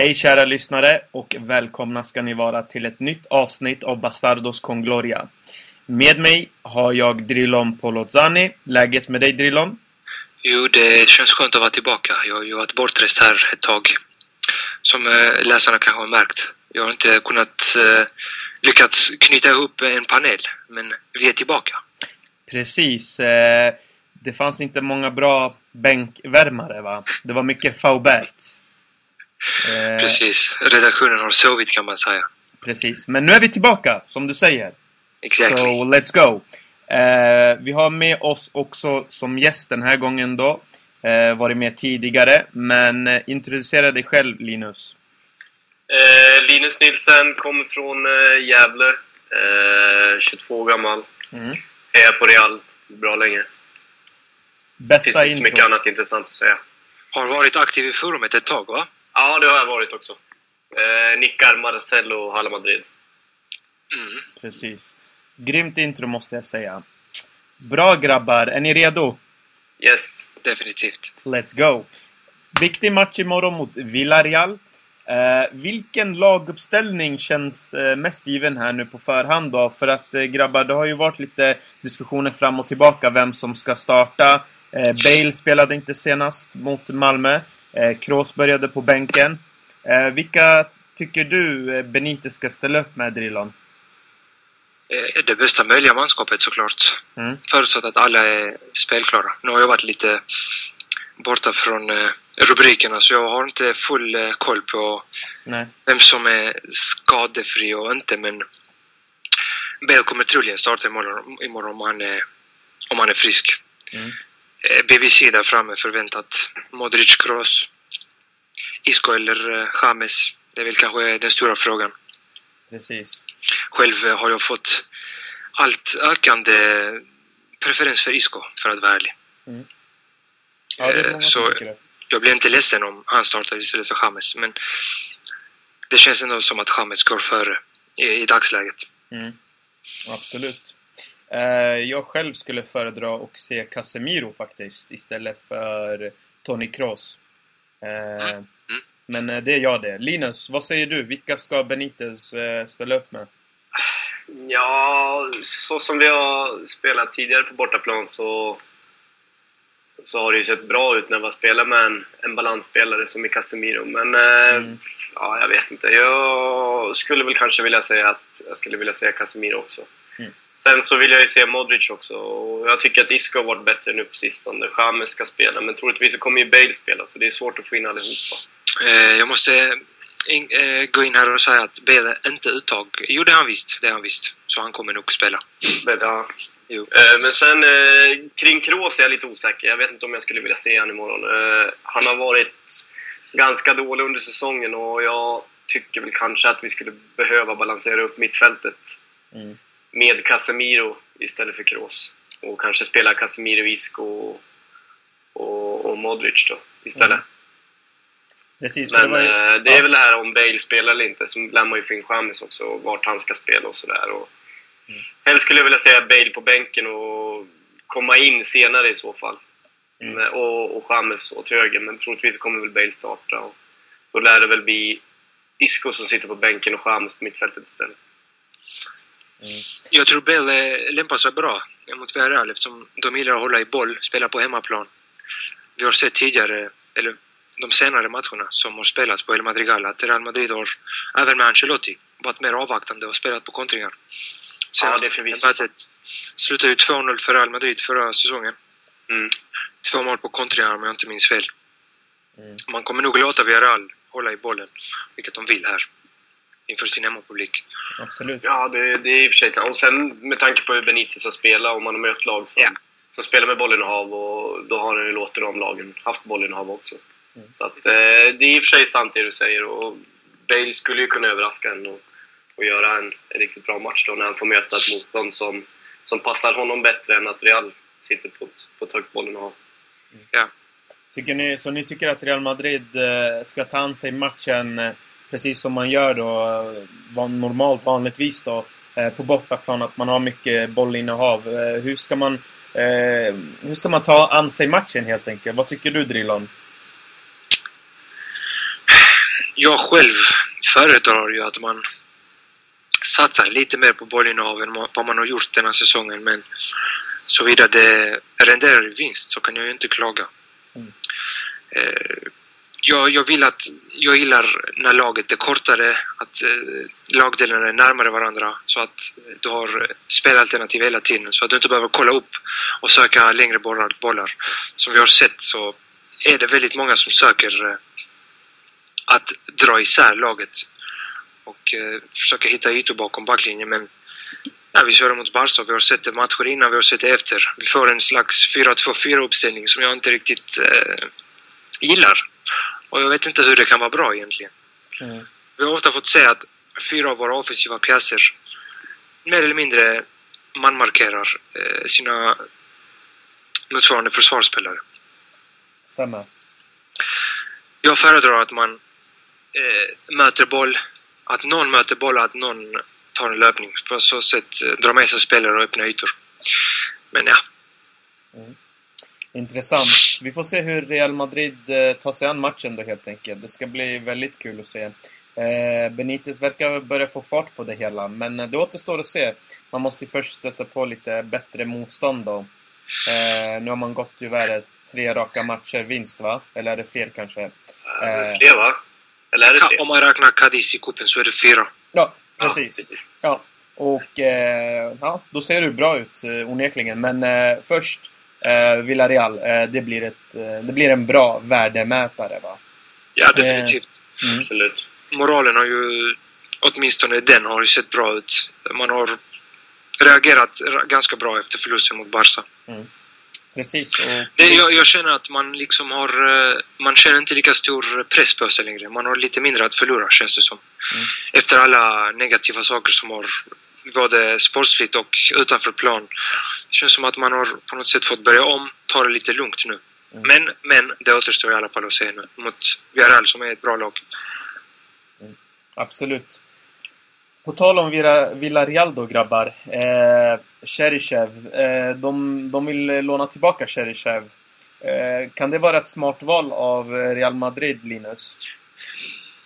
Hej kära lyssnare och välkomna ska ni vara till ett nytt avsnitt av Bastardos con Gloria. Med mig har jag Drillon Polozzani. Läget med dig Drillon? Jo, det känns skönt att vara tillbaka. Jag har ju varit bortrest här ett tag. Som eh, läsarna kanske har märkt. Jag har inte kunnat eh, lyckats knyta ihop en panel, men vi är tillbaka. Precis. Eh, det fanns inte många bra bänkvärmare va? Det var mycket Fauberts. Eh, Precis. Redaktionen har sovit kan man säga. Precis. Men nu är vi tillbaka, som du säger. Exactly. So, let's go. Eh, vi har med oss också som gäst den här gången då. Eh, varit med tidigare, men eh, introducera dig själv Linus. Eh, Linus Nilsen kommer från eh, Gävle. Eh, 22 år gammal. Mm. Är på Real bra länge. Bästa finns inte så mycket annat intressant att säga. Har varit aktiv i forumet ett tag, va? Ja, det har jag varit också. Eh, nickar Marcelo Hala Madrid. Mm. Precis. Grymt intro måste jag säga. Bra grabbar, är ni redo? Yes. Definitivt. Let's go! Viktig match imorgon mot Villarreal. Eh, vilken laguppställning känns eh, mest given här nu på förhand då? För att eh, grabbar, det har ju varit lite diskussioner fram och tillbaka vem som ska starta. Eh, Bale spelade inte senast mot Malmö. Eh, Kroos började på bänken. Eh, vilka tycker du eh, Benitez ska ställa upp med, Drillon? Eh, Det bästa möjliga manskapet såklart. Mm. Förutsatt att alla är spelklara. Nu har jag varit lite borta från rubrikerna så jag har inte full koll på Nej. vem som är skadefri och inte men Bale kommer troligen starta imorgon, imorgon om, han är, om han är frisk. Mm. Eh, BBC där framme förväntat Modric, Kroos, Isco eller eh, James. Det är väl kanske den stora frågan. Precis. Själv eh, har jag fått allt ökande preferens för Isco, för att vara ärlig. Ja, det är många som så-. Jag blir inte ledsen om han startar istället för James, men det känns ändå som att James går före i, i dagsläget. Mm. Absolut. Eh, jag själv skulle föredra att se Casemiro faktiskt istället för Tony Kroos. Eh, Mm. Men eh, det är jag det. Linus, vad säger du? Vilka ska Benitez ställa upp med? Ja, så som vi har spelat tidigare på bortaplan så, så har det ju sett bra ut när vi har spelat med en, en balansspelare som i Casemiro. Men Mm. ja, jag vet inte. Jag skulle väl kanske vilja säga att jag skulle vilja säga Casemiro också. Sen så vill jag ju se Modric också. Och jag tycker att Isco har varit bättre nu på sistone. James ska spela, men troligtvis så kommer ju Bale spela. Så det är svårt att få in allihopa. Eh, jag måste in, eh, gå in här och säga att Bale är inte uttag. Jo, det är han visst. Det är han visst. Så han kommer nog spela. Ja. Jo. Eh, Men sen eh, kring Kroos är jag lite osäker. Jag vet inte om jag skulle vilja se honom imorgon. Eh, han har varit ganska dålig under säsongen och jag tycker väl kanske att vi skulle behöva balansera upp mittfältet Mm. Med Casemiro istället för Kroos. Och kanske spela Casemiro, Isco och, och, och Modric då istället. Mm. Precis, det Men var ju... eh, det är ja. väl det här om Bale spelar eller inte. Så lär man ju få in James också och vart han ska spela och sådär. Och Mm. Helst skulle jag vilja säga Bale på bänken och komma in senare i så fall. Mm. Och, och James åt höger, men troligtvis kommer väl Bale starta. Och då lär det väl bli Isco som sitter på bänken och James på mittfältet istället. Mm. Jag tror eh, lämpar sig bra mot Villarreal eftersom de gillar att hålla i boll, spela på hemmaplan. Vi har sett tidigare, eller de senare matcherna som har spelats på El Madrigal, att Real Madrid har, även med Ancelotti, varit mer avvaktande och spelat på kontringar. Ja, det är mötet slutade ju 2-0 för Real Madrid förra säsongen. Mm. Två mål på kontringar om jag inte minns fel. Mm. Man kommer nog låta Villarreal hålla i bollen, vilket de vill här, inför sin hemmapublik. Absolut. Ja, det, det är i och för sig sant. Och sen med tanke på hur Benitez har spelat, om man har mött lag som, Ja. som spelar med bollinnehav, och då har han ju låtit de lagen haft bollinnehav också. Mm. Så att, eh, det är i och för sig sant det du säger. Och Bale skulle ju kunna överraska en och, och göra en, en riktigt bra match då när han får möta ett motstånd som, som passar honom bättre än att Real sitter på på ett högt bollinnehav. Ja. Tycker ni, så ni tycker att Real Madrid eh, ska ta an sig matchen eh, precis som man gör då, normalt, vanligtvis då, eh, på bortaplan, att man har mycket bollinnehav. Eh, hur ska man eh, hur ska man ta an sig matchen helt enkelt? Vad tycker du Drillon? jag själv föredrar ju att man satsar lite mer på bollinnehav än vad man har gjort den här säsongen. Men såvida det renderar i vinst så kan jag ju inte klaga. Mm. Eh, jag, jag vill att, jag gillar när laget är kortare, att eh, lagdelarna är närmare varandra så att eh, du har eh, spelalternativ hela tiden så att du inte behöver kolla upp och söka längre bollar. bollar. Som vi har sett så är det väldigt många som söker eh, att dra isär laget och eh, försöka hitta ytor bakom backlinjen men ja, vi kör mot Barca, vi har sett det matcher innan, vi har sett det efter. Vi får en slags 4-2-4 uppställning som jag inte riktigt eh, gillar. Och jag vet inte hur det kan vara bra egentligen. Mm. Vi har ofta fått se att fyra av våra offensiva pjäser mer eller mindre manmarkerar eh, sina motsvarande försvarsspelare. Stämmer. Jag föredrar att man eh, möter boll, att någon möter boll och att någon tar en löpning. På så sätt eh, drar med sig spelare och öppnar ytor. Men ja. Mm. Intressant. Vi får se hur Real Madrid eh, tar sig an matchen då helt enkelt. Det ska bli väldigt kul att se. Eh, Benitez verkar börja få fart på det hela, men det återstår att se. Man måste ju först stöta på lite bättre motstånd då. Eh, nu har man gått tyvärr tre raka matcher vinst, va? Eller är det fel kanske? Eh, fler, va? Eller är det tre? Om man räknar Cadiz i cupen så är det fyra. Ja, precis. Ja, och eh, ja, då ser det bra ut eh, onekligen. Men eh, först eh, Villarreal. Eh, det, blir ett, eh, det blir en bra värdemätare va? Ja, definitivt. Mm. Absolut. Moralen har ju, åtminstone den har ju sett bra ut. Man har reagerat ganska bra efter förlusten mot Barca. Mm. Precis. Det, jag, jag, känner att man liksom har... Man känner inte lika stor press på sig längre. Man har lite mindre att förlora, känns det som. Mm. Efter alla negativa saker som har både sportsligt och utanför plan. Det känns som att man har på något sätt fått börja om, ta det lite lugnt nu. Mm. Men, men det återstår i alla fall att se nu mot Villarreal som är ett bra lag. Mm. Absolut. På tal om Villarreal då grabbar. Eh, Cheryshev. Eh, de, de vill låna tillbaka Cheryshev. Eh, kan det vara ett smart val av Real Madrid, Linus?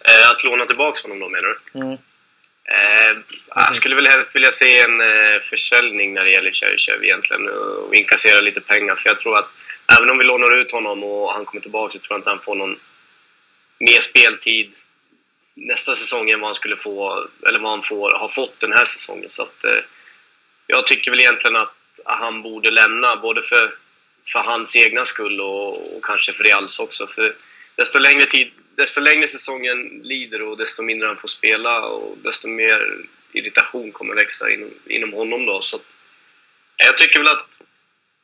Eh, att låna tillbaka honom då menar du? Mm. Eh, jag skulle väl helst vilja se en eh, försäljning när det gäller Cheryshev egentligen och inkassera lite pengar för jag tror att även om vi lånar ut honom och han kommer tillbaka så tror jag inte han får någon mer speltid nästa säsong än vad han skulle få, eller vad han får, har fått den här säsongen. Så att, eh, jag tycker väl egentligen att han borde lämna, både för, för hans egna skull och, och kanske för Reals också. För desto längre tid desto längre säsongen lider och desto mindre han får spela och desto mer irritation kommer växa inom, inom honom då. Så att, jag tycker väl att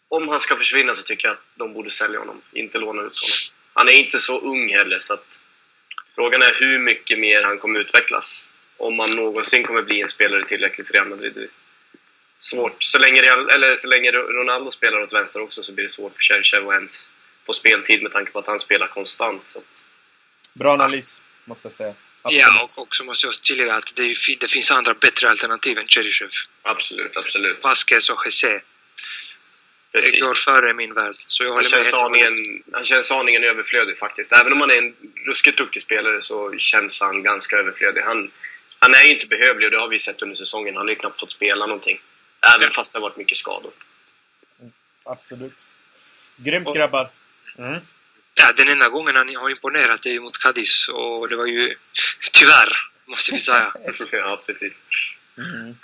om han ska försvinna så tycker jag att de borde sälja honom, inte låna ut honom. Han är inte så ung heller så att frågan är hur mycket mer han kommer utvecklas. Om han någonsin kommer bli en spelare tillräckligt för Real Madrid. Svårt. Så länge, Real, eller så länge Ronaldo spelar åt vänster också så blir det svårt för Cherchev att ens få speltid med tanke på att han spelar konstant. Så att, Bra analys, måste jag säga. Absolut. Ja, och också måste jag tillägga att det, det finns andra bättre alternativ än Cheryshev. Absolut, absolut. Vasquez och Jesse. Det går före min värld. Så jag han, känns aningen, han känns aningen överflödig faktiskt. Även om han är en ruskigt duktig spelare så känns han ganska överflödig. Han, han är ju inte behövlig och det har vi sett under säsongen. Han har ju knappt fått spela någonting. Även ja. fast det har varit mycket skador. Absolut. Grymt grabbar! Mm. Ja, den enda gången han har imponerat är mot Cadiz och det var ju tyvärr, måste vi säga. ja, precis. Mm.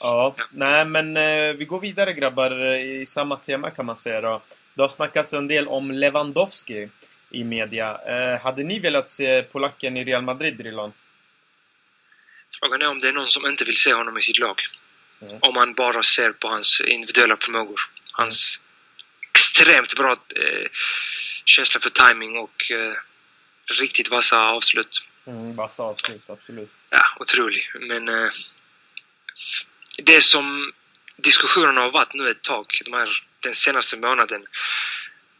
Ja, ja, nej men eh, vi går vidare grabbar i samma tema kan man säga då. Det har snackats en del om Lewandowski i media. Eh, hade ni velat se polacken i Real Madrid, Drilon? Frågan är om det är någon som inte vill se honom i sitt lag. Mm. Om man bara ser på hans individuella förmågor. Hans mm. extremt bra eh, känsla för timing och eh, riktigt vassa avslut. Mm, vassa avslut, absolut. Ja, otrolig. Men eh, det som diskussionen har varit nu ett tag, de här, den senaste månaden.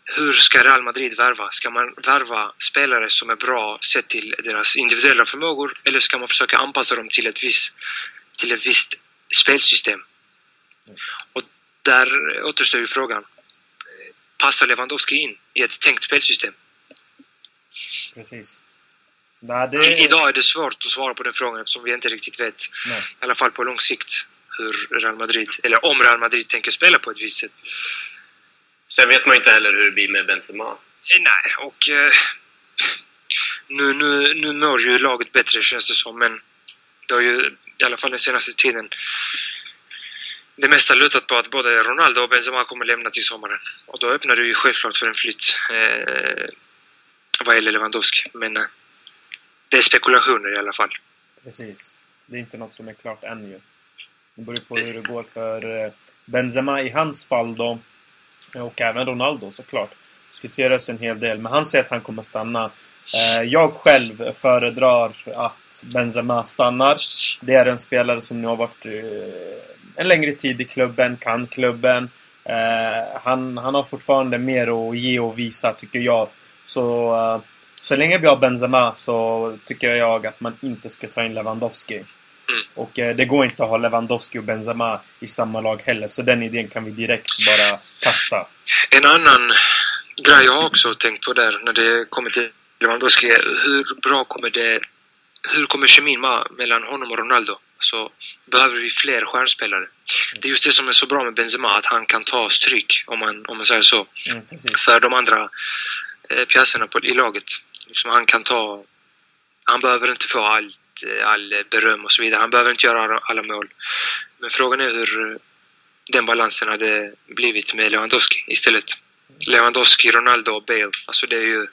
Hur ska Real Madrid värva? Ska man värva spelare som är bra sett till deras individuella förmågor eller ska man försöka anpassa dem till ett visst, till ett visst spelsystem? Mm. Och där återstår ju frågan passar Lewandowski in i ett tänkt spelsystem? Precis. Nej, det... I, idag är det svårt att svara på den frågan eftersom vi inte riktigt vet, Nej. i alla fall på lång sikt, hur Real Madrid, eller om Real Madrid tänker spela på ett visst sätt. Sen vet man inte heller hur det blir med Benzema. Eh, Nej, och eh, nu, nu, nu mår ju laget bättre känns det som, men det har ju i alla fall den senaste tiden det mesta lutat på att både Ronaldo och Benzema kommer lämna till sommaren. Och då öppnar det ju självklart för en flytt eh, vad gäller Lewandowski. Men eh, det är spekulationer i alla fall. Precis. Det är inte något som är klart än ju. Det beror på hur det går för eh, Benzema i hans fall då. Och även Ronaldo såklart. Diskuteras en hel del. Men han säger att han kommer stanna. Eh, Jag själv föredrar att Benzema stannar. Det är en spelare som nu har varit eh, en längre tid i klubben, kan klubben. Eh, Han, han har fortfarande mer att ge och visa tycker jag. Så, eh, så länge vi har Benzema så tycker jag att man inte ska ta in Lewandowski. Och eh, det går inte att ha Lewandowski och Benzema i samma lag heller. Så den idén kan vi direkt bara kasta. En annan grej jag också tänkt på där när det kommer till Lewandowski hur bra kommer det... Hur kommer kemin med, mellan honom och Ronaldo? Så behöver vi fler stjärnspelare. Det är just det som är så bra med Benzema, att han kan ta stryk, om man, om man säger så, Mm, för de andra eh, pjäserna på, i laget. Liksom han kan ta... Han behöver inte få allt, eh, all beröm och så vidare. Han behöver inte göra alla- mål. Men frågan är hur den balansen hade blivit med Lewandowski istället. Lewandowski, Ronaldo och Bale. Alltså det är ju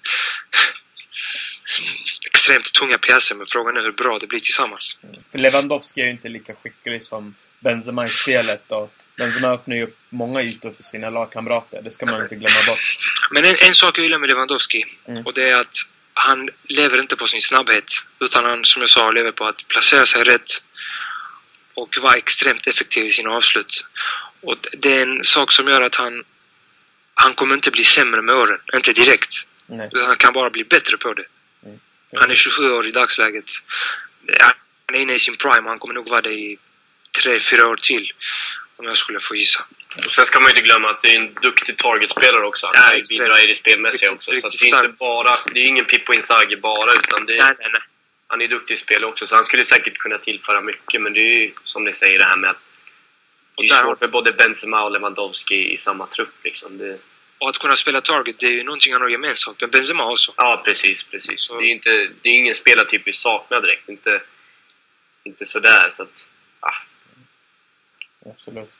extremt tunga pjäser men frågan är hur bra det blir tillsammans. För Lewandowski är ju inte lika skicklig som Benzema i spelet. Och Benzema öppnar ju upp många ytor för sina lagkamrater. Det ska man inte glömma bort. Men en, en sak jag gillar med Lewandowski Mm. och det är att han lever inte på sin snabbhet utan han, som jag sa, lever på att placera sig rätt och vara extremt effektiv i sina avslut. Och det är en sak som gör att han han kommer inte bli sämre med åren, inte direkt. Nej. Utan han kan bara bli bättre på det. Han är 27 år i dagsläget. Han är inne i sin prime. Han kommer nog vara det i 3-4 år till. Om jag skulle få gissa. Och sen ska man ju inte glömma att det är en duktig targetspelare också. Han Ja, kan ju extremt. bidra i det spelmässiga Riktigt- också. Så riktigt det är inte stark. bara... Det är ingen Pippo Inzaghi bara, utan det, Nej, nej, nej. han är duktig i spel också. Så han skulle säkert kunna tillföra mycket, men det är ju som ni säger det här med att det är svårt med både Benzema och Lewandowski i samma trupp liksom. Det, Och att kunna spela target, det är ju någonting han har gemensamt med Benzema också. ja, precis, precis. Så- Det är inte, det är ingen spelartyp vi saknar direkt. Inte, inte sådär, så att... Ah, Absolut.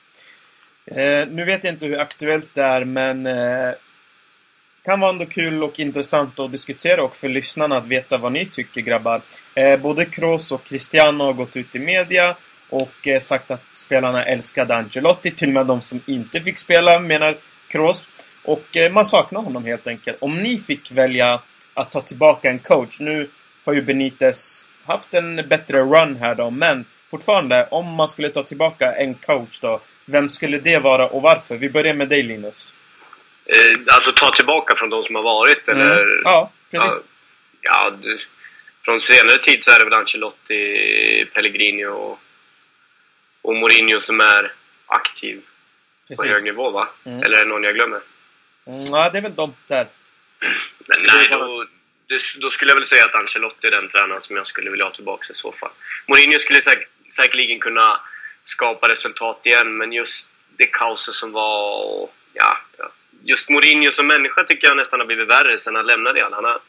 Eh, nu vet jag inte hur aktuellt det är, men eh, kan vara ändå kul och intressant att diskutera och för lyssnarna att veta vad ni tycker grabbar. Eh, både Kroos och Cristiano har gått ut i media och eh, sagt att spelarna älskade Ancelotti, till och med de som inte fick spela menar Kroos. Och eh, man saknar honom helt enkelt. Om ni fick välja att ta tillbaka en coach, nu har ju Benitez haft en bättre run här då, men fortfarande, om man skulle ta tillbaka en coach då, vem skulle det vara och varför? Vi börjar med dig Linus. eh, alltså ta tillbaka från de som har varit, eller? Mm. Ja, precis. Ja, ja det, från senare tid så är det väl Ancelotti, Pellegrini och, och Mourinho som är aktiv på hög precis. nivå, va? Mm. Eller är det någon jag glömmer? Mm, ja, det är väl de där. Men nej, då, då skulle jag väl säga att Ancelotti är den tränaren som jag skulle vilja ha tillbaka i så fall. Mourinho skulle säk säkerligen kunna skapa resultat igen, men just det kaoset som var och, ja, ja, just Mourinho som människa tycker jag nästan har blivit värre sen han lämnade Real. Han har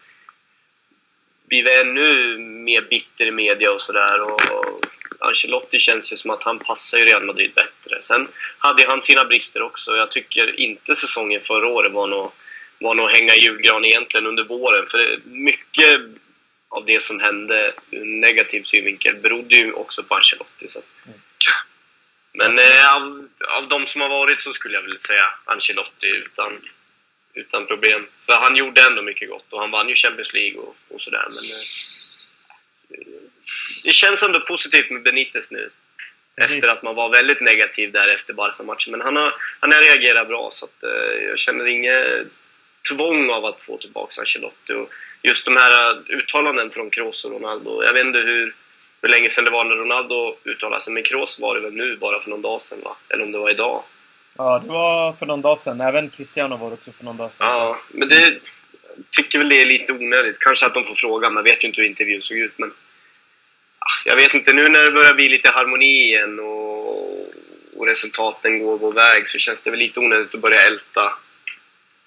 blivit ännu mer bitter i media och sådär. Och, och Ancelotti känns ju som att han passar ju Real Madrid bättre. Sen hade han sina brister också. Jag tycker inte säsongen förra året var något var nog hänga i julgran egentligen under våren. För mycket av det som hände ur negativ synvinkel berodde ju också på Ancelotti. Så. Men eh, av, av de som har varit så skulle jag vilja säga Ancelotti utan, utan problem. För han gjorde ändå mycket gott och han vann ju Champions League och, och sådär. Men eh, det känns ändå positivt med Benitez nu. Precis. Efter att man var väldigt negativ där efter Barca-matchen. Men han har, han har reagerat bra så att, eh, jag känner inget tvång av att få tillbaka Ancelotti. Och just de här eh, uttalanden från Kroos och Ronaldo. Jag vet inte hur, hur länge sedan det var när Ronaldo uttalade sig. Men Kroos var det väl nu, bara för någon dag sedan va? Eller om det var idag. Ja, det var för någon dag sedan. Även Cristiano var det också för någon dag sedan. Ja, men det... tycker väl det är lite onödigt. Kanske att de får fråga, man vet ju inte hur intervjun såg ut. Men jag vet inte, nu när det börjar bli lite harmoni igen och, och resultaten går vår väg så känns det väl lite onödigt att börja älta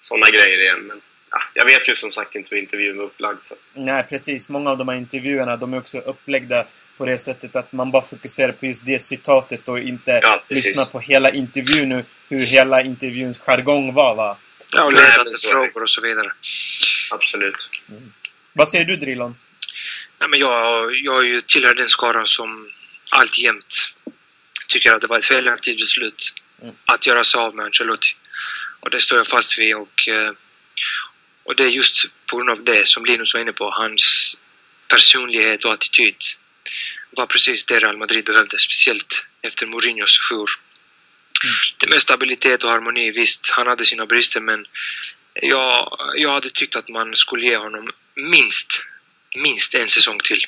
sådana grejer igen. Men ja, jag vet ju som sagt inte hur intervjun var upplagd. Så. Nej, precis. Många av de här intervjuerna de är också upplagda på det sättet att man bara fokuserar på just det citatet och inte Ja, lyssnar på hela intervjun, nu, hur hela intervjuns jargong var. Va? Ja, och Nej, ledande men så är det. frågor och så vidare. Absolut. Vad säger du Drilon? Nej, men jag, jag är ju tillhör den skara som alltjämt tycker att det var ett felaktigt beslut Mm. att göra sig av med Ancelotti. Och det står jag fast vid och, eh, och det är just på grund av det som Linus var inne på, hans personlighet och attityd var precis det Real Madrid behövde, speciellt efter Mourinhos jour. Mm. Det med stabilitet och harmoni, visst, han hade sina brister men jag, jag hade tyckt att man skulle ge honom minst, minst en säsong till.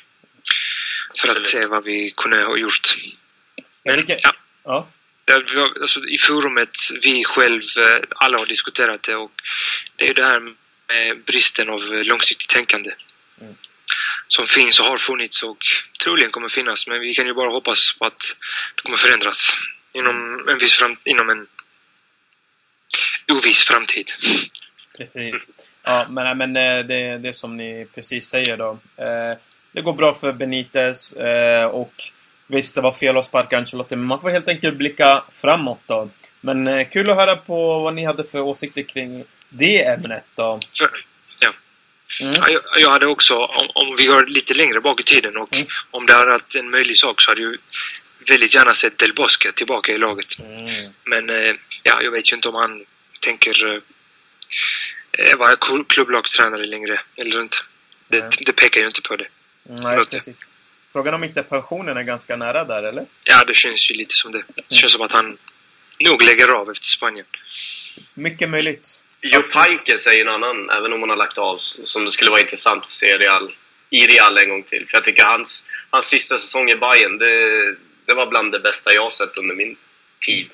För att Absolut. se vad vi kunde ha gjort. Jag tycker... Ja. Ja. Har- Alltså, I forumet, vi själv, eh, alla har diskuterat det och det är ju det här med bristen av långsiktigt tänkande. Mm. Som finns och har funnits och troligen kommer finnas men vi kan ju bara hoppas på att det kommer förändras inom en viss fram, inom en oviss framtid. Precis. Ja, men, men eh, det, det som ni precis säger då. Eh, Det går bra för Benitez eh, och visst, det var fel att sparka Ancelotti, men man får helt enkelt blicka framåt då. Men kul att höra på vad ni hade för åsikter kring det ämnet då. Ja. Mm. Ja, Jag, hade också, om, om vi går lite längre bak i tiden och Mm. om det hade varit en möjlig sak så hade jag väldigt gärna sett Del Bosque tillbaka i laget. Mm. Men ja, jag vet ju inte om han tänker vara kl- klubblagstränare längre eller inte. Det, Nej. det pekar ju inte på det. Nej, Låter. precis. Frågan om inte pensionen är ganska nära där, eller? Ja, det känns ju lite som det. Det känns som att han nog lägger av efter Spanien. Mycket möjligt. Jupp Heynckes är ju en annan, även om han har lagt av, som det skulle vara intressant att se Real, i Real en gång till. För jag tycker hans, hans sista säsong i Bayern det, det var bland det bästa jag har sett under min tid.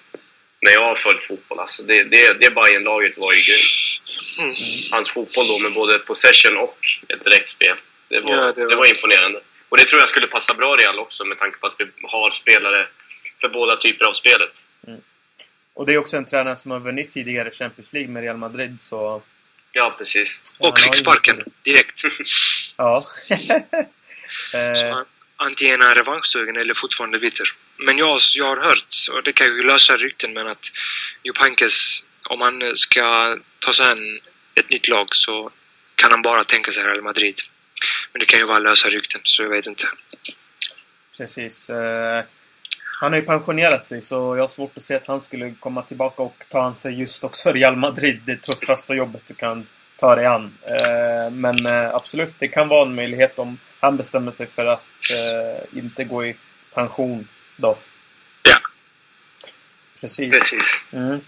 När jag har följt fotboll alltså. Det, det, det Bayern-laget var ju grymt. Mm. Hans fotboll då med både possession och ett direktspel. Det var, Ja, det det var- var... imponerande. Och det tror jag skulle passa bra Real också med tanke på att vi har spelare för båda typer av spelet. Och det är också en tränare som har vunnit tidigare Champions League med Real Madrid, så... Ja, precis. Och ju fick sparken historia. direkt. Ja. Så eh, han antingen är revanschsugen eller fortfarande bitter. Men jag, jag har hört, och det kan ju lösa rykten, men att Jupp Heynckes, om han ska ta sig an ett nytt lag så kan han bara tänka sig Real Madrid. Men det kan ju vara lösa rykten, så jag vet inte. precis. Eh, han har ju pensionerat sig, så jag har svårt att se att han skulle komma tillbaka och ta an sig just också Real Madrid. Det tuffaste jobbet du kan ta dig an. Eh, men eh, absolut, det kan vara en möjlighet om han bestämmer sig för att inte gå i pension då. Ja. Precis. Precis. Mm.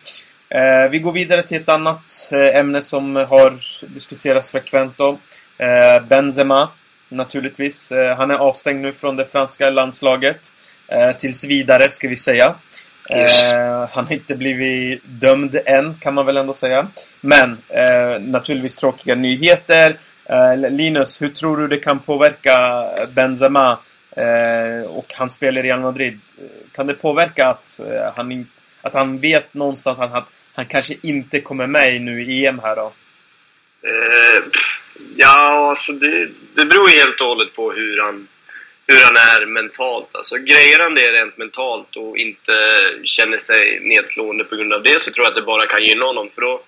Eh, vi går vidare till ett annat eh, ämne som har diskuterats frekvent då. Eh, Benzema, naturligtvis. Eh, han är avstängd nu från det franska landslaget. Eh, tills vidare, ska vi säga. Eh, han har inte blivit dömd än, kan man väl ändå säga. Men naturligtvis tråkiga nyheter. Linus, hur tror du det kan påverka Benzema och hans spel i Real Madrid? Kan det påverka att han, att han vet någonstans att han, kanske inte kommer med nu i EM här då? Eh, ja, alltså det, det beror ju helt och hållet på hur han, hur han är mentalt. Alltså, grejer han det rent mentalt och inte känner sig nedslående på grund av det så tror jag att det bara kan gynna honom. För då,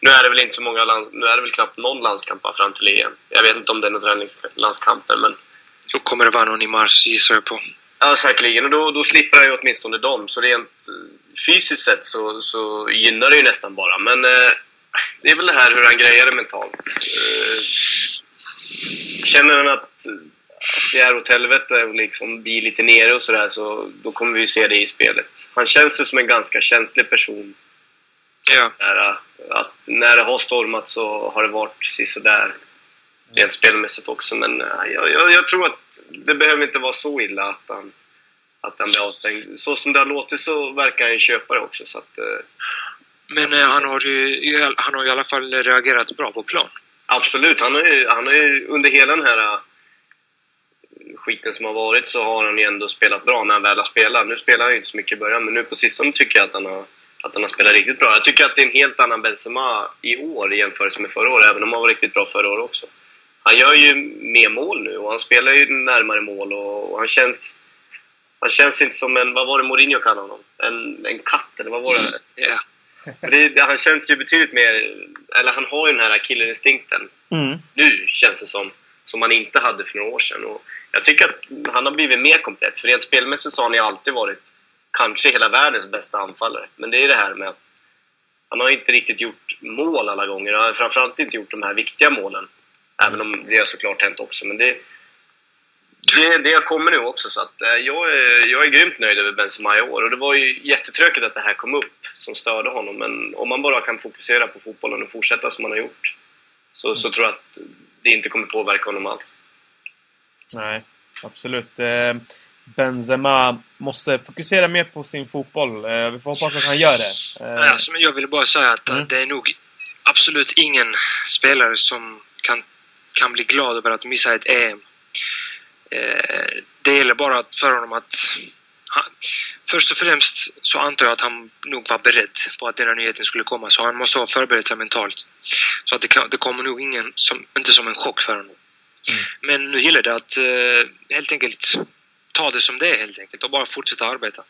nu är det väl inte så många land, nu är det väl knappt någon landskamp fram till EM. Jag vet inte om det är några träningslandskamper, men Då kommer det vara någon i mars, gissar jag på. Ja, säkerligen. Och då, då slipper han ju åtminstone dem. Så rent eh, fysiskt sett så, så gynnar det ju nästan bara. Men eh, det är väl det här hur han grejer det mentalt. Eh, känner han att, att det är åt helvete och liksom blir lite nere och sådär så då kommer vi se det i spelet. Han känns ju som en ganska känslig person. Ja, Där, eh, att när det har stormat så har det varit precis sådär. Rent spelmässigt också. Men eh, jag, jag, jag tror att det behöver inte vara så illa att han, att han blir avstängd. Så som det har låtit så verkar han ju köpa det också. Så att, eh, men eh, han, har ju, han har i alla fall reagerat bra på plan. Absolut. Han har ju, han har ju under hela den här skiten som har varit så har han ju ändå spelat bra när han väl har spelat. Nu spelar han ju inte så mycket i början, men nu på sistone tycker jag att han har, att han har spelat riktigt bra. Jag tycker att det är en helt annan Benzema i år i jämförelse med förra året, även om han var riktigt bra förra året också. Han gör ju mer mål nu och han spelar ju närmare mål och, och han känns... Han känns inte som en, vad var det Mourinho kallade honom? En, en katt, eller vad var det? Det, det, han känns ju betydligt mer... Eller han har ju den här killerinstinkten. Mm. Nu känns det som. Som han inte hade för några år sedan. Och jag tycker att han har blivit mer komplett. För rent spelmässigt så har han ju alltid varit kanske hela världens bästa anfallare. Men det är det här med att han har inte riktigt gjort mål alla gånger. Han har framförallt inte gjort de här viktiga målen. Även om det har såklart hänt också. Men det, det, det kommer nu också. Så att, eh, jag, är, jag är grymt nöjd över Benzema i år. Och det var ju jättetråkigt att det här kom upp som störde honom. Men om man bara kan fokusera på fotbollen och fortsätta som man har gjort så, så tror jag att det inte kommer påverka honom alls. Nej, absolut. Eh, Benzema måste fokusera mer på sin fotboll. Eh, vi får hoppas att han gör det. Nej, alltså, men jag ville bara säga att Mm. det är nog absolut ingen spelare som kan, kan bli glad över att missa ett EM. Eh, det gäller bara för honom att... Han, först och främst så antar jag att han nog var beredd på att denna nyheten skulle komma, så han måste ha förberett sig mentalt. Så att det, kan, det kommer nog ingen som, inte som en chock för honom. Mm. Men nu gäller det att eh, helt enkelt ta det som det är helt enkelt och bara fortsätta arbeta.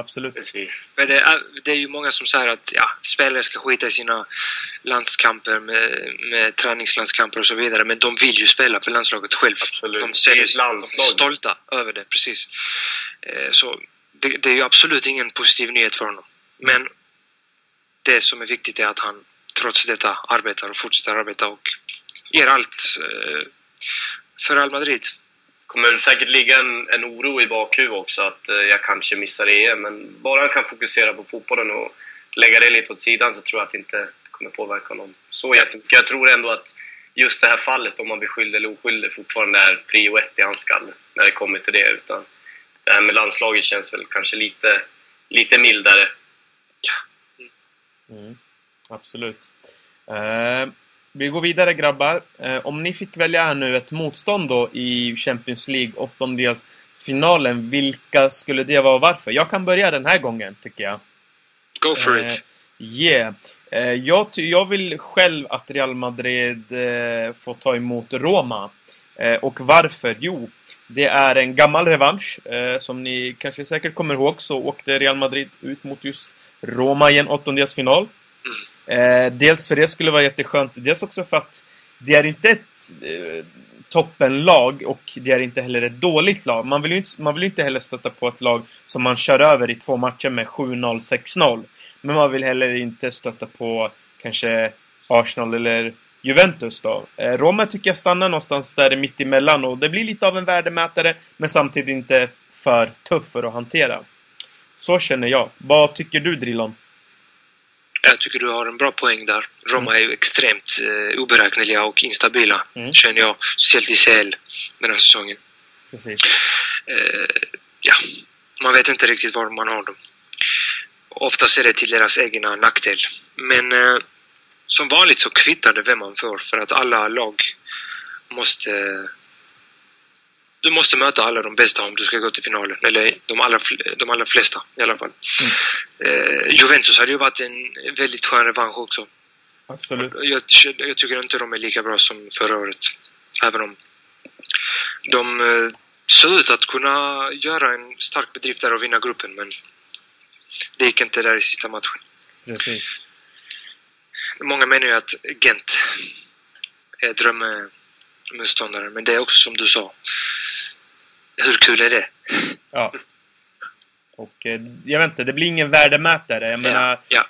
Absolut. Precis. Men det är, det är ju många som säger att ja, spelare ska skita i sina landskamper med, med träningslandskamper och så vidare. Men de vill ju spela för landslaget själv. Absolut. De, ser de är stolta över det, precis. Eh, så det, det är ju absolut ingen positiv nyhet för honom. Men det som är viktigt är att han trots detta arbetar och fortsätter arbeta och ger allt eh, för Real Madrid kommer säkert ligga en, en oro i bakhuvudet också att eh, jag kanske missar EM. Men bara han kan fokusera på fotbollen och lägga det lite åt sidan så tror jag att det inte kommer påverka honom så jättemycket. Jag tror ändå att just det här fallet, om man blir skyldig eller oskyldig, fortfarande är prio ett i hans skalle när det kommer till det. Utan det här med landslaget känns väl kanske lite, lite mildare. Mm, absolut. Eh, vi går vidare grabbar. Eh, om ni fick välja här nu ett motstånd då i Champions League åttondelsfinalen, vilka skulle det vara och varför? Jag kan börja den här gången, tycker jag. Go for Eh, it! Yeah. Eh, jag, jag vill själv att Real Madrid eh, får ta emot Roma. Eh, och varför? Jo, det är en gammal revansch. Eh, som ni kanske säkert kommer ihåg så åkte Real Madrid ut mot just Roma i en åttondelsfinal. Eh, dels för det skulle vara jätteskönt, dels också för att det är inte ett eh, toppenlag och det är inte heller ett dåligt lag. Man vill ju inte, man vill inte heller stötta på ett lag som man kör över i två matcher med 7-0, 6-0. Men man vill heller inte stötta på kanske Arsenal eller Juventus då. Eh, Roma tycker jag stannar någonstans där mitt emellan och det blir lite av en värdemätare men samtidigt inte för tuff för att hantera. Så känner jag. Vad tycker du Drillon? Jag tycker du har en bra poäng där. Roma är ju extremt eh, oberäkneliga och instabila, Mm. känner jag. Speciellt i CL den här säsongen. Precis. Eh, ja, man vet inte riktigt var man har dem. Oftast är det till deras egna nackdel. Men eh, som vanligt så kvittar det vem man får för att alla lag måste... Du måste möta alla de bästa om du ska gå till finalen. Eller de allra, de allra flesta i alla fall. Eh, Juventus hade ju varit en väldigt skön revansch också. Absolut. Jag, jag tycker inte de är lika bra som förra året. Även om de eh, såg ut att kunna göra en stark bedrift där och vinna gruppen, men det gick inte där i sista matchen. Precis. Många menar ju att Gent är drömmotståndaren, men det är också som du sa. Hur kul är det? Ja. Och eh, jag vet inte, det blir ingen värdemätare. Jag menar, ja.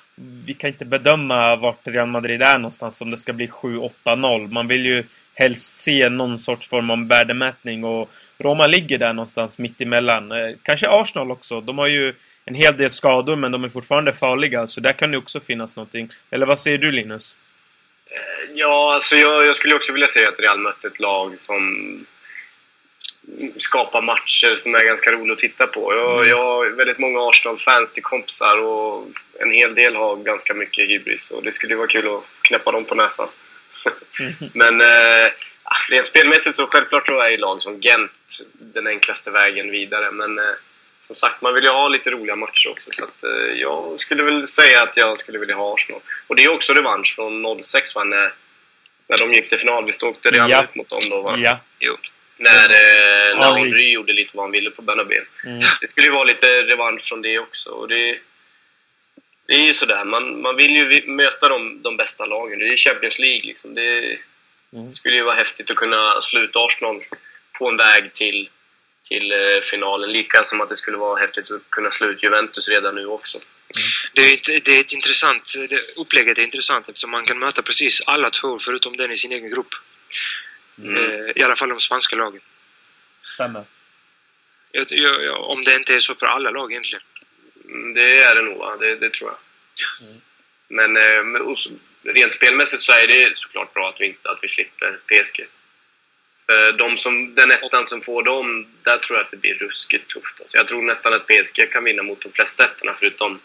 vi kan inte bedöma vart Real Madrid är någonstans om det ska bli 7-8-0. Man vill ju helst se någon sorts form av värdemätning och Roma ligger där någonstans mitt emellan. Eh, kanske Arsenal också. De har ju en hel del skador men de är fortfarande farliga så där kan det också finnas någonting. Eller vad säger du Linus? Ja, alltså jag, jag skulle också vilja säga att Real mötte ett lag som skapar matcher som är ganska roliga att titta på. Jag, jag har väldigt många Arsenal-fans till kompisar och en hel del har ganska mycket hybris och det skulle vara kul att knäppa dem på näsan. Men eh, rent spelmässigt så självklart tror jag i lag som Gent den enklaste vägen vidare. Men eh, som sagt, man vill ju ha lite roliga matcher också. Så att, eh, jag skulle väl säga att jag skulle vilja ha Arsenal. Och det är också revansch från 06 va, när, när de gick till final. Visst åkte Real Ja. ut mot dem då va? Ja. Jo. När, eh, när Henry. Gjorde lite vad han ville på Bernabéu. Mm. Det skulle ju vara lite revansch från det också. Och det, det är ju sådär, man, man vill ju möta de, de bästa lagen. Det är Champions League liksom. Det Mm. skulle ju vara häftigt att kunna sluta Arsenal på en väg till, till eh, finalen. Lika som att det skulle vara häftigt att kunna slå ut Juventus redan nu också. Det är, ett, det är ett intressant... Det, upplägget är intressant eftersom man kan möta precis alla två förutom den i sin egen grupp. Mm. Eh, I alla fall de spanska lagen. Stämmer. Jag, jag, jag, om det inte är så för alla lag egentligen. Mm, Det är det nog, det, det tror jag. Mm. Men eh, rent spelmässigt så är det såklart bra att vi, inte, att vi slipper PSG. För de som, den ettan som får dem, där tror jag att det blir ruskigt tufft. Alltså jag tror nästan att PSG kan vinna mot de flesta ettorna förutom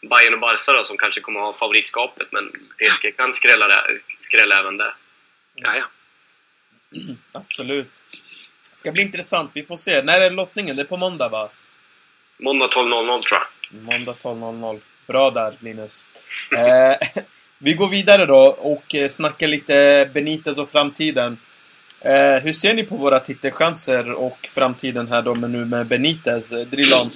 Bayern och Barca då, som kanske kommer ha favoritskapet. Men PSG kan skrälla, där- skrälla även där. Ja, ja. Absolut. Ska bli intressant. Vi får se. När är lottningen? Det är på måndag va? Måndag 12.00 tror jag. Måndag 12.00. Bra där Linus. Eh, vi går vidare då och eh, snackar lite Benitez och framtiden. Eh, hur ser ni på våra titelchanser och framtiden här då med nu med Benitez? Eh, Drilon,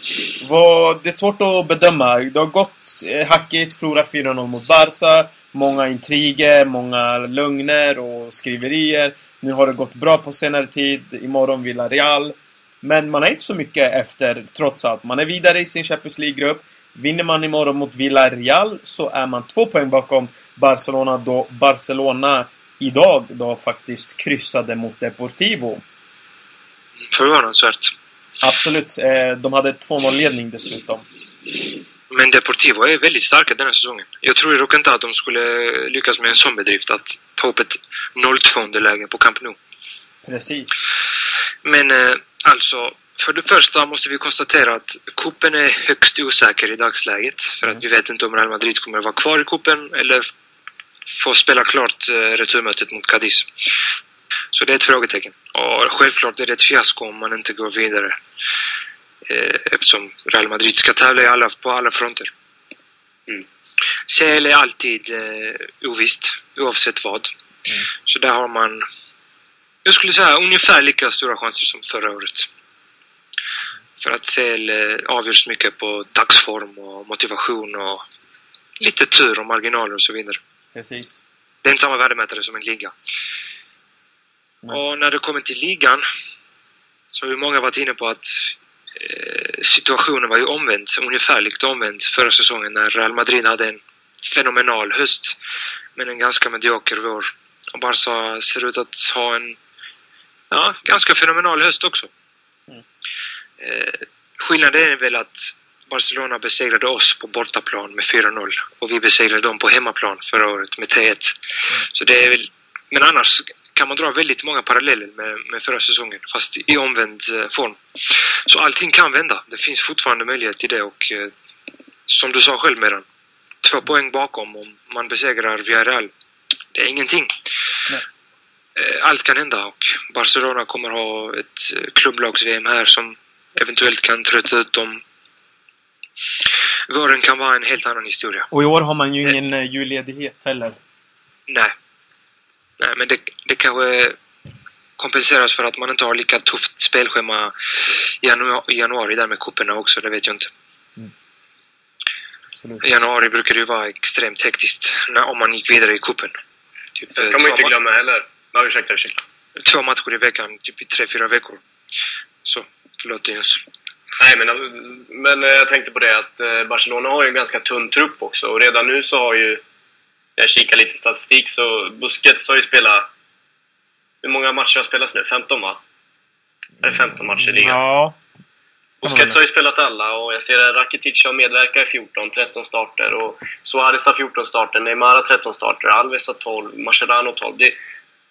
vad, det är svårt att bedöma. Det har gått eh, hackigt, förlorat 4-0 mot Barca. Många intriger, många lögner och skriverier. Nu har det gått bra på senare tid. Imorgon Villarreal. Men man är inte så mycket efter, trots allt. Man är vidare i sin Champions League-grupp. Vinner man imorgon mot Villarreal så är man två poäng bakom Barcelona då Barcelona idag då faktiskt kryssade mot Deportivo. Förvånansvärt. Absolut. Eh, de hade 2-0-ledning dessutom. Men Deportivo är väldigt starka den här säsongen. Jag tror dock inte att de skulle lyckas med en sån bedrift att ta upp ett 0-2 underläge på Camp Nou. Precis. Men eh, alltså, för det första måste vi konstatera att kuppen är högst osäker i dagsläget. För att vi vet inte om Real Madrid kommer att vara kvar i kuppen eller få spela klart eh, returmötet mot Cadiz. Så det är ett frågetecken. Och självklart är det ett fiasko om man inte går vidare. Eh, eftersom Real Madrid ska tävla alla, på alla fronter. Mm. CL är alltid eh, ovisst, oavsett vad. Mm. Så där har man, jag skulle säga ungefär lika stora chanser som förra året. För att CL eh, avgörs mycket på dagsform och motivation och lite tur och marginaler och så vidare. Precis. Det är inte samma värdemätare som en liga. Nej. Och när det kommer till ligan så har ju många varit inne på att eh, situationen var ju omvänd, ungefärligt omvänd förra säsongen när Real Madrid hade en fenomenal höst men en ganska medioker vår. Och Barca ser ut att ha en ja, ganska fenomenal höst också. Mm. Eh, skillnaden är väl att Barcelona besegrade oss på bortaplan med 4-0 och vi besegrade dem på hemmaplan förra året med 3-1. Så det är väl, men annars kan man dra väldigt många paralleller med, med förra säsongen fast i omvänd eh, form. Så allting kan vända. Det finns fortfarande möjlighet till det och eh, som du sa själv Meran, två poäng bakom om man besegrar Villarreal. Det är ingenting. Nej. Eh, Allt kan hända och Barcelona kommer ha ett eh, klubblags-VM här som eventuellt kan trötta ut dem. Våren kan vara en helt annan historia. Och i år har man ju ingen eh, julledighet heller. Nej. Nej, men det, det kanske kompenseras för att man inte har lika tufft spelschema i januari, januari där med cuperna också, det vet jag inte. I januari brukar det ju vara extremt hektiskt när, om man gick vidare i cupen. Typ, Det ska eh, man två inte ma- glömma heller. Ja, ursäkta, ursäkta. Två matcher i veckan, typ i tre, fyra veckor. Så, förlåt Linus. Nej, men, men jag tänkte på det att eh, Barcelona har ju en ganska tunn trupp också. Och redan nu så har ju... Jag kikar lite statistik så Busquets har ju spelat... Hur många matcher har spelats nu? 15 va? Är det 15 matcher i ligan? Ja. Busquets har ju spelat alla och jag ser att Rakitic har medverkat i 14, 13 starter och Suarez har 14 starter, Neymar har 13 starter, Alves har 12, Mascherano 12. Det,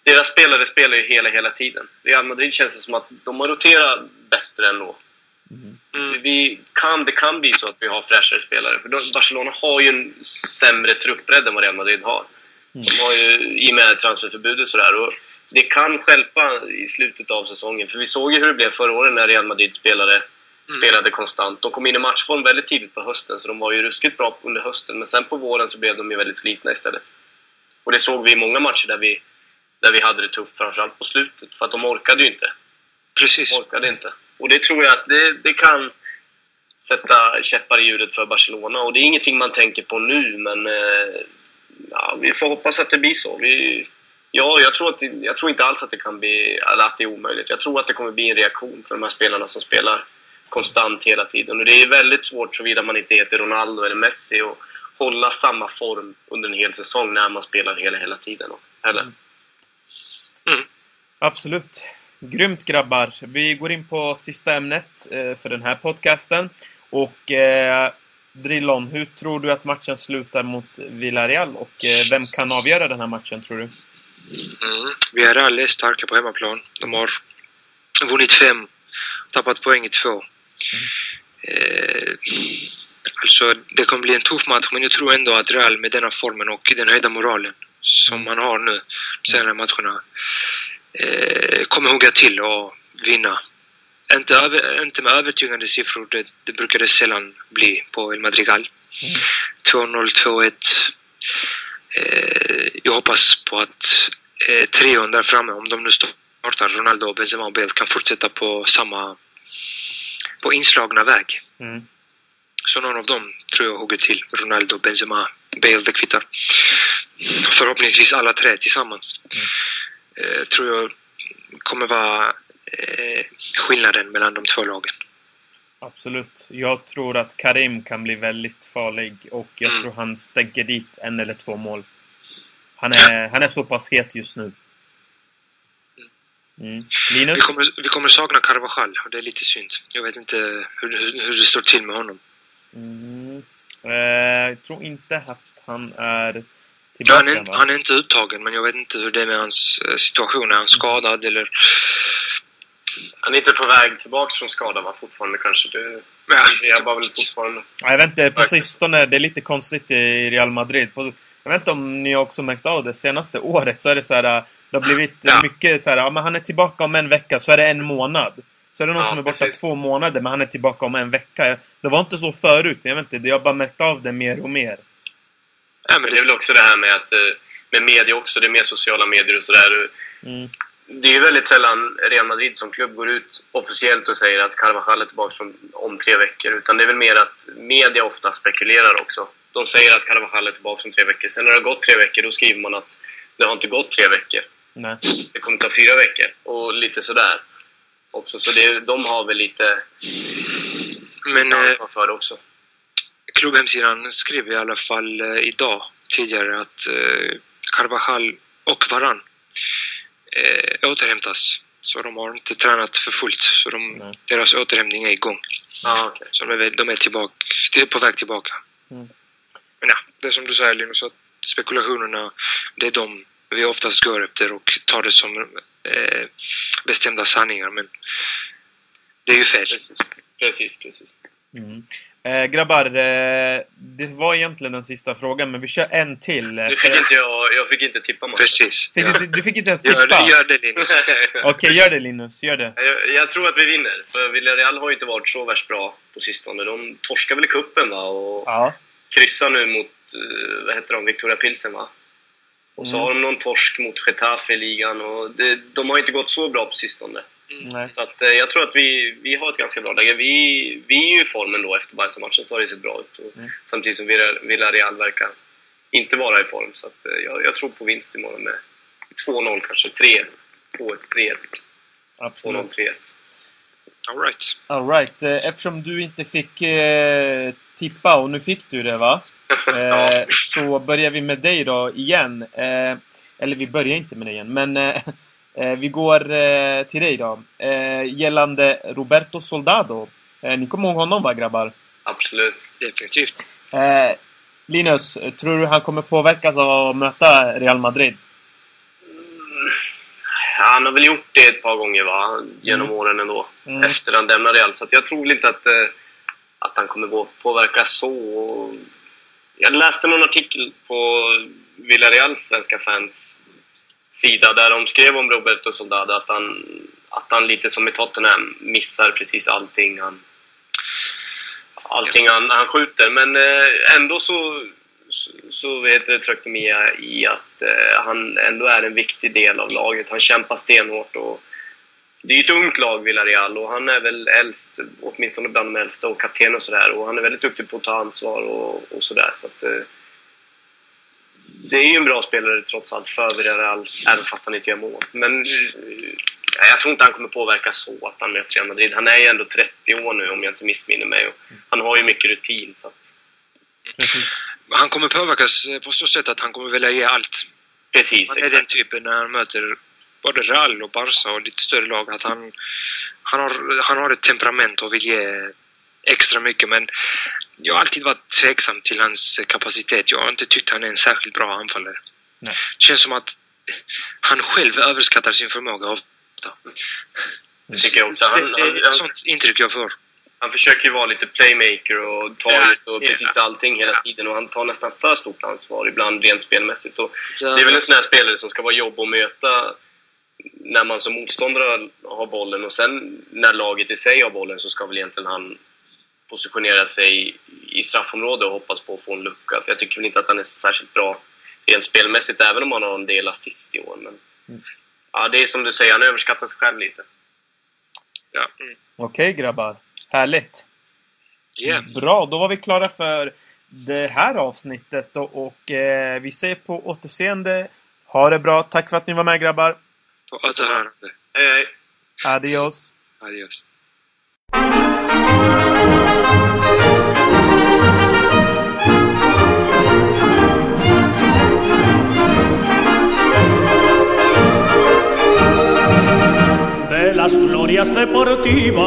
deras spelare spelar ju hela, hela tiden. Real Madrid känns det som att de har roterat bättre ändå. Mm. Vi kan, det kan bli så att vi har fräschare spelare, för de, Barcelona har ju en sämre truppbredd än vad Real Madrid har. De har ju, i och med transferförbudet och sådär. Och det kan skälpa i slutet av säsongen. För vi såg ju hur det blev förra året när Real Madrid spelade, spelade konstant. De kom in i matchform väldigt tidigt på hösten, så de var ju ruskigt bra under hösten. Men sen på våren så blev de ju väldigt slitna istället. Och det såg vi i många matcher där vi, där vi hade det tufft, framförallt på slutet. För att de orkade ju inte. Precis. De orkade inte. Och det tror jag att det, det kan sätta käppar i hjulet för Barcelona. Och det är ingenting man tänker på nu, men eh, ja, vi får hoppas att det blir så. Vi, ja, jag tror, att jag tror inte alls att det kan bli, eller att det är omöjligt. Jag tror att det kommer bli en reaktion för de här spelarna som spelar konstant hela tiden. Och det är väldigt svårt såvida man inte heter Ronaldo eller Messi och hålla samma form under en hel säsong när man spelar hela, hela tiden. Eller? Mm. Absolut. Grymt grabbar. Vi går in på sista ämnet eh, för den här podcasten. Och eh, Drillon, hur tror du att matchen slutar mot Villarreal? Och eh, vem kan avgöra den här matchen, tror du? Mm. Villarreal är starka på hemmaplan. De har vunnit fem, tappat poäng i två. Eh, alltså, det kommer bli en tuff match, men jag tror ändå att Real med denna formen och den höjda moralen som man har nu senare matcherna eh, kommer hugga till och vinna. Inte, över, inte med övertygande siffror, det, det brukar det sällan bli på El Madrigal. 2-0, 2-1. Eh, jag hoppas på att eh, trion där framme, om de nu startar, Ronaldo, Benzema och Bale, kan fortsätta på samma på inslagna väg. Mm. Så någon av dem tror jag hugger till. Ronaldo, Benzema, Bale, det kvittar. Förhoppningsvis alla tre tillsammans. Eh, tror jag kommer vara eh, skillnaden mellan de två lagen. Absolut. Jag tror att Karim kan bli väldigt farlig och jag Mm. tror han stänker dit en eller två mål. Han är, han är så pass het just nu. Mm. Linus? Vi kommer, vi kommer sakna Carvajal och det är lite synd. Jag vet inte hur, hur, hur det står till med honom. Mm. Eh, jag tror inte att han är Ja, tillbaka, han, är, va? han är inte uttagen, men jag vet inte hur det är med hans eh, situation. Är han skadad eller... Han är inte på väg tillbaka från skada va, fortfarande kanske? Det, Ja. jag jobbar väl fortfarande. Ja, Jag vet inte, på sistone, det är lite konstigt i Real Madrid. På, jag vet inte om ni också märkt av det, senaste året så är det så här, det har blivit Ja. mycket så här, ja, men han är tillbaka om en vecka, så är det en månad. Så är det någon Ja, som är borta precis. två månader, men han är tillbaka om en vecka. Det var inte så förut, jag vet inte, jag har bara märkt av det mer och mer. Ja, men det är väl också det här med att eh, med media också, det är mer sociala medier och sådär. Mm. Det är ju väldigt sällan Real Madrid som klubb går ut officiellt och säger att Carvajal är tillbaka från, om tre veckor. Utan det är väl mer att media ofta spekulerar också. De säger att Carvajal är tillbaka om tre veckor. Sen när det har gått tre veckor, då skriver man att det har inte gått tre veckor. Nej. Det kommer ta fyra veckor. Och lite sådär. Också. Så det, de har väl lite men ansvar för det också. klubbhemsidan skrev i alla fall eh, idag tidigare att eh, Carvajal och Varan eh, återhämtas. Så de har inte tränat för fullt. Så de, Nej. deras återhämtning är igång. Ja, okej. Så de är, väl- de är, tillbaka, de är på väg tillbaka. Mm. Men ja, det är som du säger Linus, att spekulationerna, det är de vi oftast går efter och tar det som eh, bestämda sanningar. Men det är ju fel. Precis. Precis. Mm. Eh, grabbar, eh, det var egentligen den sista frågan, men vi kör en till. Eh, fick inte jag, jag fick inte tippa matchen. Precis. Fick Ja. du, du fick inte ens Gör, tippa? det, gör det Linus. Okej, gör det Linus, gör det. jag, jag tror att vi vinner. För Villarreal har ju inte varit så värst bra på sistone. De torskar väl i cupen va? Och Ja. kryssar nu mot, eh, vad heter de, Victoria Pilsen va? Och så Mm. har de någon torsk mot Getafe i ligan och det, de har inte gått så bra på sistone. Nej. Så att, eh, jag tror att vi, vi har ett ganska bra läge. Vi, vi är ju i formen då efter Barca-matchen så har det sett bra ut. Och Mm. Samtidigt som Villa- Villarreal verkar inte vara i form. Så att, eh, jag, jag tror på vinst imorgon med 2-0 kanske. 3 2-1, 3-1. Absolut. 2-0, 3-1. All right. All right. eh, Eftersom du inte fick eh, tippa, och nu fick du det va? Ja. Eh, så börjar vi med dig då igen. Eh, eller vi börjar inte med dig igen, men eh, vi går till dig då. Gällande Roberto Soldado. Ni kommer ihåg honom va grabbar? Absolut. Definitivt. Linus, tror du han kommer påverkas av att möta Real Madrid? Han har väl gjort det ett par gånger va? genom Mm. åren ändå. Mm. Efter han lämnade Real. Så jag tror inte att, eh, att han kommer gå påverka så. Jag läste någon artikel på Villareals svenska fans sida där de skrev om Roberto Soldado att han, att han lite som i Tottenham missar precis allting han, allting han, han skjuter. Men eh, ändå så, så, så vet det, tryckte Mia i att eh, han ändå är en viktig del av laget. Han kämpar stenhårt och det är ju ett ungt lag, Villarreal, och han är väl äldst, åtminstone bland de äldsta, och kapten och sådär. Och han är väldigt duktig på att ta ansvar och, och sådär. Så att, eh, det är ju en bra spelare trots allt för Villarreal, även fast han inte gör mål. Men eh, jag tror inte han kommer påverka så att han möter Real Madrid. Han är ju ändå 30 år nu om jag inte missminner mig. Och han har ju mycket rutin. Så att... Precis. Han kommer påverkas på så sätt att han kommer vilja ge allt. Precis, Han är exakt. den typen när han möter både Real och Barca och lite större lag att han, han, har, han har ett temperament och vill ge extra mycket men jag har alltid varit tveksam till hans kapacitet. Jag har inte tyckt han är en särskilt bra anfallare. Nej. Det känns som att han själv överskattar sin förmåga. Av, Det tycker jag också. Han, det, det är ett han, sånt intryck jag får. han försöker ju vara lite playmaker och ta Ja, ut och ja. precis allting hela Ja. tiden. Och han tar nästan för stort ansvar ibland rent spelmässigt. Och Ja. Det är väl en sån här spelare som ska vara jobb att möta när man som motståndare har bollen och sen när laget i sig har bollen så ska väl egentligen han positionera sig i straffområdet och hoppas på att få en lucka. För jag tycker väl inte att han är särskilt bra rent spelmässigt även om han har en del assist i år. Men, ja, det är som du säger, han överskattar sig själv lite. Ja. Mm. Okej grabbar. Härligt. Yeah. Bra, då var vi klara för det här avsnittet och, och eh, vi säger på återseende. Ha det bra. Tack för att ni var med grabbar. På återhörande. Hej! Adios. Adios. de las glorias deportivas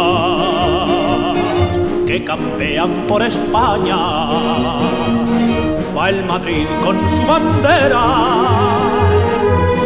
que campean por España. Va el Madrid con su bandera,